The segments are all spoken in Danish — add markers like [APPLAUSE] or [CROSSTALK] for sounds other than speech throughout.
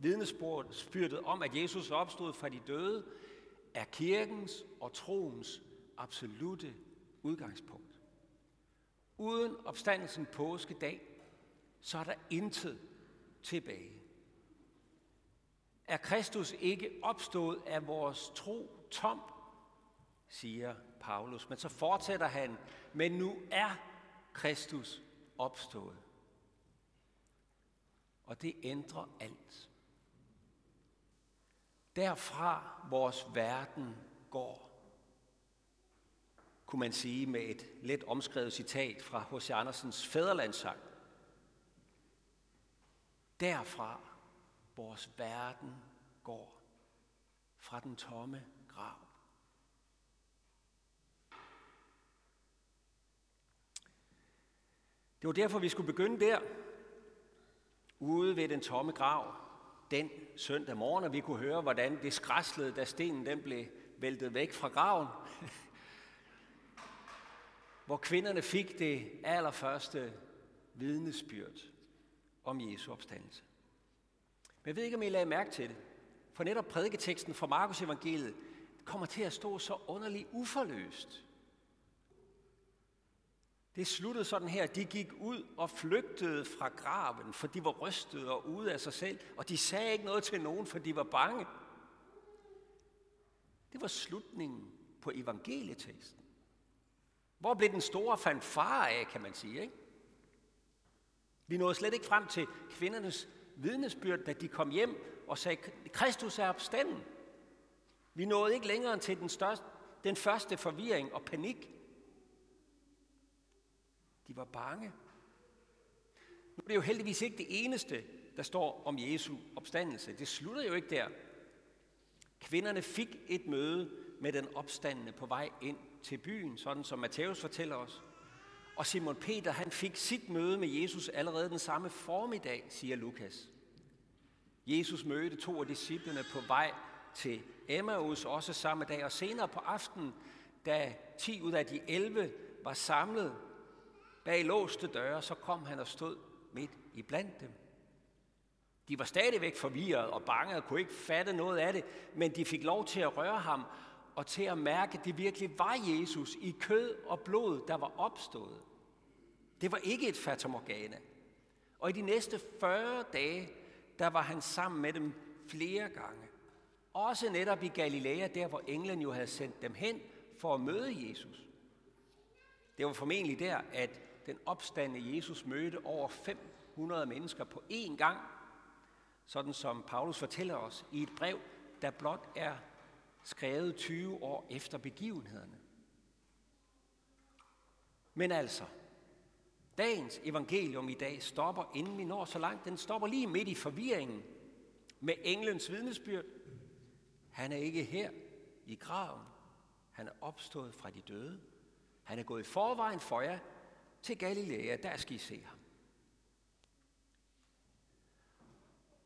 vidnesbyrdet om, at Jesus opstod fra de døde, er kirkens og troens absolute udgangspunkt. Uden opstandelsen påskedag, så er der intet tilbage. Er Kristus ikke opstået af vores tro tom, siger Paulus. Men så fortsætter han, men nu er Kristus opstået. Og det ændrer alt. Derfra vores verden går, kunne man sige med et let omskrevet citat fra H.C. Andersens Fæderlandssang. Derfra vores verden går, fra den tomme grav. Det var derfor, vi skulle begynde der, ude ved den tomme grav, den søndag morgen, og vi kunne høre, hvordan det skræslede, da stenen den blev væltet væk fra graven. [LAUGHS] Hvor kvinderne fik det allerførste vidnesbyrd om Jesu opstandelse. Men jeg ved ikke, om I lagde mærke til det. For netop prædiketeksten fra Markus evangeliet kommer til at stå så underligt uforløst. Det sluttede sådan her, de gik ud og flygtede fra graven, for de var rystede og ude af sig selv, og de sagde ikke noget til nogen, for de var bange. Det var slutningen på evangelieteksten. Hvor blev den store fanfare af, kan man sige, ikke? Vi nåede slet ikke frem til kvindernes vidnesbyrd, da de kom hjem og sagde, Kristus er opstanden. Vi nåede ikke længere til den, største, den første forvirring og panik. De var bange. Nu er det jo heldigvis ikke det eneste, der står om Jesu opstandelse. Det slutter jo ikke der. Kvinderne fik et møde med den opstandende på vej ind til byen, sådan som Matthæus fortæller os. Og Simon Peter, han fik sit møde med Jesus allerede den samme formiddag, siger Lukas. Jesus mødte to af disciplene på vej til Emmaus også samme dag, og senere på aftenen, da 10 ud af de 11 var samlet bag låste døre, så kom han og stod midt i blandt dem. De var stadigvæk forvirret og bange og kunne ikke fatte noget af det, men de fik lov til at røre ham og til at mærke, at det virkelig var Jesus i kød og blod, der var opstået. Det var ikke et fatamorgana. Og i de næste 40 dage, der var han sammen med dem flere gange. Også netop i Galilea, der hvor englen jo havde sendt dem hen for at møde Jesus. Det var formentlig der, at den opstande Jesus mødte over 500 mennesker på én gang, sådan som Paulus fortæller os i et brev, der blot er skrevet 20 år efter begivenhederne. Men altså, dagens evangelium i dag stopper, inden vi når så langt. Den stopper lige midt i forvirringen med englens vidnesbyrd. Han er ikke her i graven. Han er opstået fra de døde. Han er gået i forvejen for jer til Galilea. Der skal I se ham.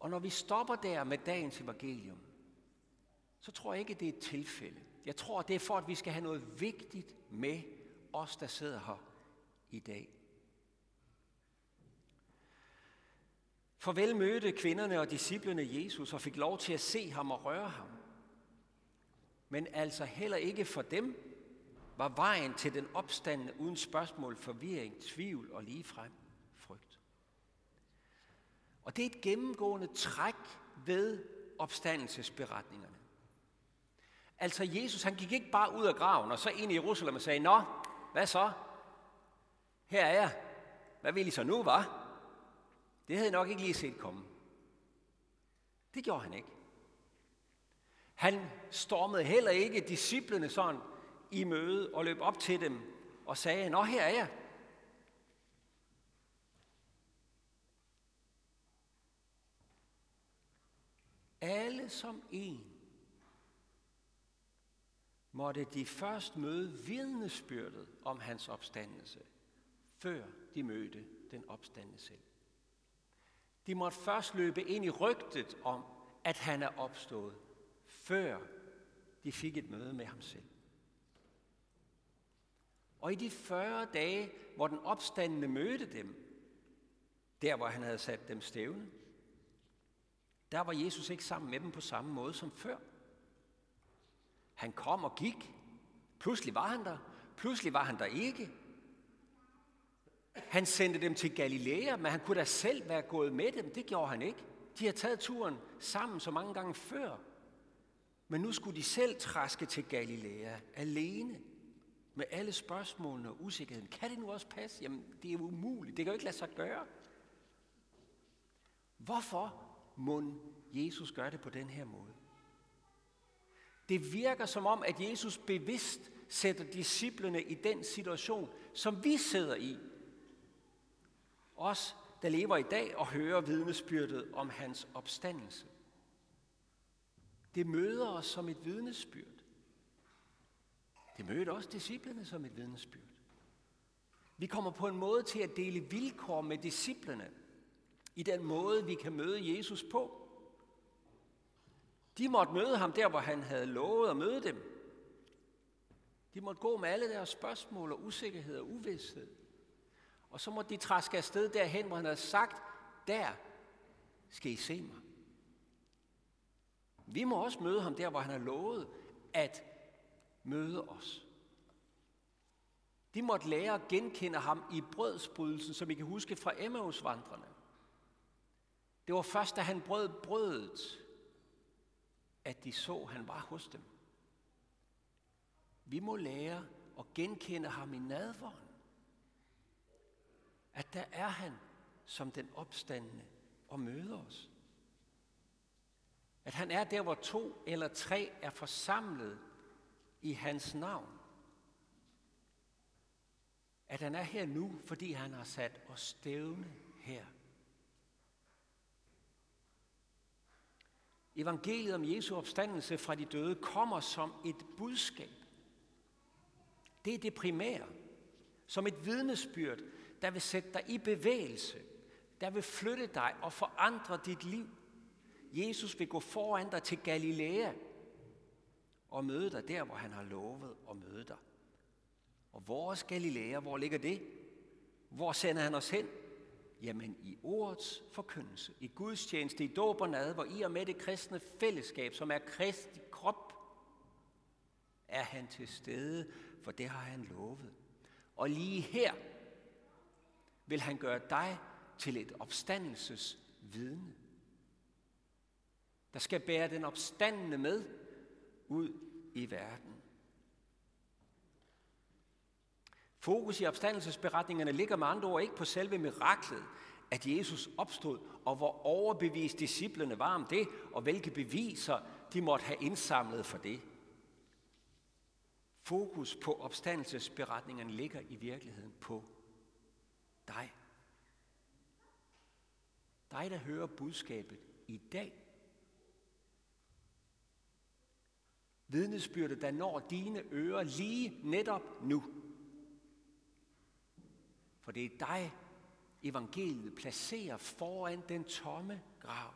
Og når vi stopper der med dagens evangelium, så tror jeg ikke, det er et tilfælde. Jeg tror, det er for, at vi skal have noget vigtigt med os, der sidder her i dag. Farvel mødte kvinderne og disciplene Jesus og fik lov til at se ham og røre ham. Men altså heller ikke for dem var vejen til den opstandende uden spørgsmål, forvirring, tvivl og ligefrem frygt. Og det er et gennemgående træk ved opstandelsesberetningerne. Altså Jesus, han gik ikke bare ud af graven og så ind i Jerusalem og sagde, Nå, hvad så? Her er jeg. Hvad vil I så nu, var? Det havde jeg nok ikke lige set komme. Det gjorde han ikke. Han stormede heller ikke disciplene sådan i møde og løb op til dem og sagde, Nå, her er jeg. Alle som en måtte de først møde vidnesbyrdet om hans opstandelse, før de mødte den opstandende selv. De måtte først løbe ind i rygtet om, at han er opstået, før de fik et møde med ham selv. Og i de 40 dage, hvor den opstandende mødte dem, der hvor han havde sat dem stævne, der var Jesus ikke sammen med dem på samme måde som før. Han kom og gik. Pludselig var han der. Pludselig var han der ikke. Han sendte dem til Galilea, men han kunne da selv være gået med dem. Det gjorde han ikke. De har taget turen sammen så mange gange før. Men nu skulle de selv træske til Galilea alene med alle spørgsmålene og usikkerheden. Kan det nu også passe? Jamen, det er umuligt. Det kan jo ikke lade sig gøre. Hvorfor må Jesus gøre det på den her måde? Det virker som om, at Jesus bevidst sætter disciplene i den situation, som vi sidder i. Os, der lever i dag og hører vidnesbyrdet om hans opstandelse. Det møder os som et vidnesbyrd. Det mødte også disciplene som et vidnesbyrd. Vi kommer på en måde til at dele vilkår med disciplene i den måde, vi kan møde Jesus på. De måtte møde ham der, hvor han havde lovet at møde dem. De måtte gå med alle deres spørgsmål og usikkerhed og uvidshed. Og så måtte de træske afsted derhen, hvor han havde sagt, der skal I se mig. Vi må også møde ham der, hvor han har lovet at møde os. De måtte lære at genkende ham i brødsbrydelsen, som I kan huske fra Emmausvandrene. Det var først, da han brød brødet, at de så, at han var hos dem. Vi må lære at genkende ham i nadvåren. At der er han som den opstandende og møder os. At han er der, hvor to eller tre er forsamlet i hans navn. At han er her nu, fordi han har sat os stævne her. Evangeliet om Jesu opstandelse fra de døde kommer som et budskab. Det er det primære. Som et vidnesbyrd, der vil sætte dig i bevægelse, der vil flytte dig og forandre dit liv. Jesus vil gå foran dig til Galilea og møde dig der, hvor han har lovet at møde dig. Og vores Galilea, hvor ligger det? Hvor sender han os hen? Jamen i ordets forkyndelse, i Guds tjeneste, i dåb og nad, hvor I er med det kristne fællesskab, som er Kristi krop, er han til stede, for det har han lovet. Og lige her vil han gøre dig til et opstandelsesvidne, der skal bære den opstandende med ud i verden. Fokus i opstandelsesberetningerne ligger med andre ord ikke på selve miraklet, at Jesus opstod, og hvor overbevist disciplene var om det, og hvilke beviser de måtte have indsamlet for det. Fokus på opstandelsesberetningerne ligger i virkeligheden på dig. Dig, der hører budskabet i dag. Vidnesbyrde, der når dine ører lige netop nu. For det er dig, evangeliet placerer foran den tomme grav.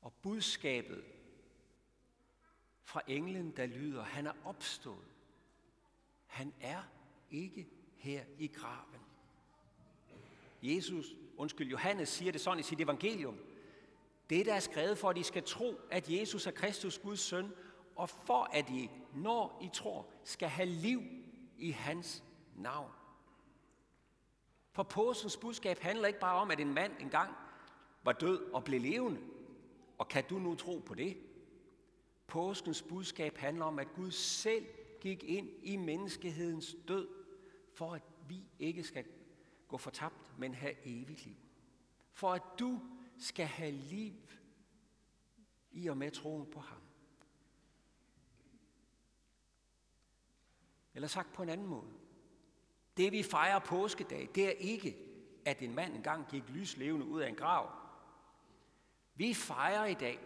Og budskabet fra englen, der lyder, han er opstået. Han er ikke her i graven. Jesus, undskyld, Johannes siger det sådan i sit evangelium. Det, der er skrevet for, at I skal tro, at Jesus er Kristus, Guds søn, og for at I, når I tror, skal have liv i hans navn. For påskens budskab handler ikke bare om, at en mand engang var død og blev levende. Og kan du nu tro på det? Påskens budskab handler om, at Gud selv gik ind i menneskehedens død, for at vi ikke skal gå fortabt, men have evigt liv. For at du skal have liv i og med troen på ham. Eller sagt på en anden måde. Det vi fejrer påskedag, det er ikke, at en mand engang gik lyslevende ud af en grav. Vi fejrer i dag,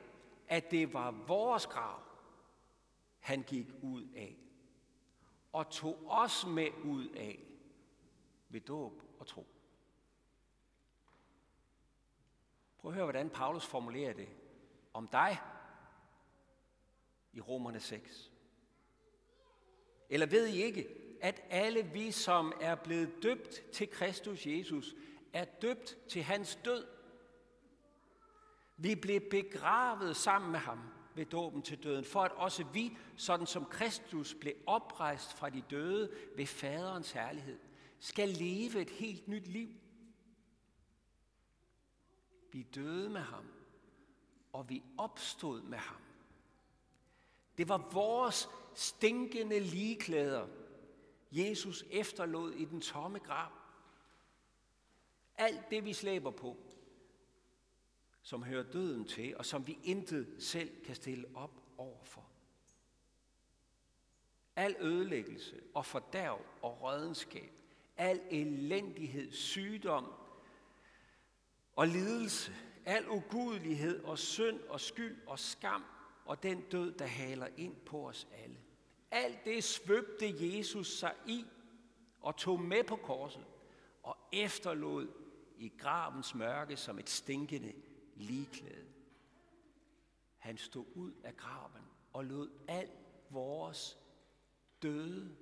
at det var vores grav, han gik ud af. Og tog os med ud af ved dåb og tro. Prøv at høre, hvordan Paulus formulerer det om dig i Romerne 6. Eller ved I ikke, at alle vi, som er blevet døbt til Kristus Jesus, er døbt til hans død. Vi blev begravet sammen med ham ved dåben til døden, for at også vi, sådan som Kristus blev oprejst fra de døde ved faderens herlighed, skal leve et helt nyt liv. Vi døde med ham, og vi opstod med ham. Det var vores stinkende ligeklæder, Jesus efterlod i den tomme grav. Alt det, vi slæber på, som hører døden til, og som vi intet selv kan stille op overfor. Al ødelæggelse og fordærv og rådenskab, al elendighed, sygdom og lidelse, al ugudelighed og synd og skyld og skam og den død, der haler ind på os alle. Alt det svøbte Jesus sig i og tog med på korset og efterlod i gravens mørke som et stinkende ligeklæde. Han stod ud af graven og lod al vores døde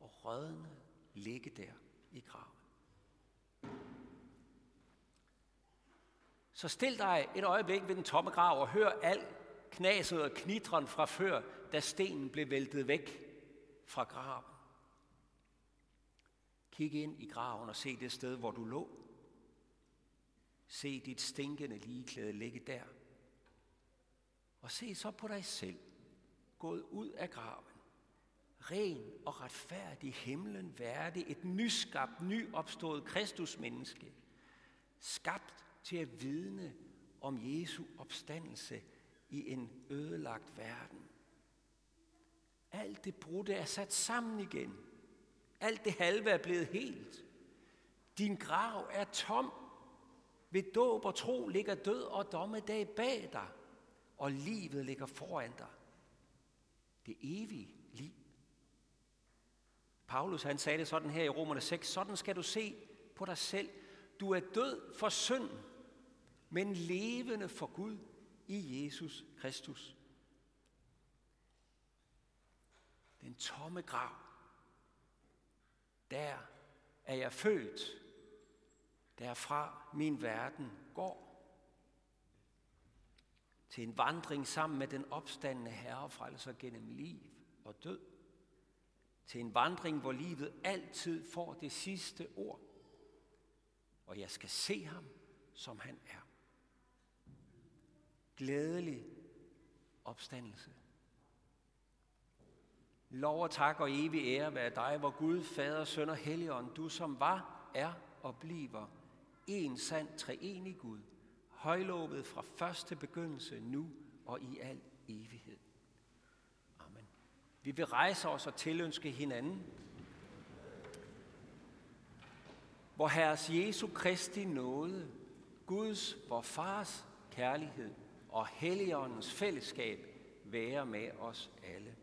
og rødne ligge der i graven. Så stil dig et øjeblik ved den tomme grav og hør al knaset og knitren fra før, da stenen blev væltet væk fra graven. Kig ind i graven og se det sted, hvor du lå. Se dit stinkende ligeklæde ligge der. Og se så på dig selv, gået ud af graven. Ren og retfærdig himlen værdig, et nyskabt, nyopstået Kristusmenneske. Skabt til at vidne om Jesu opstandelse i en ødelagt verden. Alt det brudte er sat sammen igen. Alt det halve er blevet helt. Din grav er tom. Ved dåb og tro ligger død og dommedag bag dig, og livet ligger foran dig. Det evige liv. Paulus han sagde det sådan her i Romerne 6, sådan skal du se på dig selv. Du er død for synd, men levende for Gud i Jesus Kristus. Den tomme grav. Der er jeg født. Derfra min verden går. Til en vandring sammen med den opstandende Herre frelser gennem liv og død. Til en vandring, hvor livet altid får det sidste ord. Og jeg skal se ham, som han er glædelig opstandelse. Lov og tak og evig ære være dig, hvor Gud, Fader, Søn og Helligånd, du som var, er og bliver en sand treenig Gud, højlovet fra første begyndelse, nu og i al evighed. Amen. Vi vil rejse os og tilønske hinanden, hvor Herres Jesu Kristi nåde, Guds, vor Fars kærlighed og Helligåndens fællesskab være med os alle.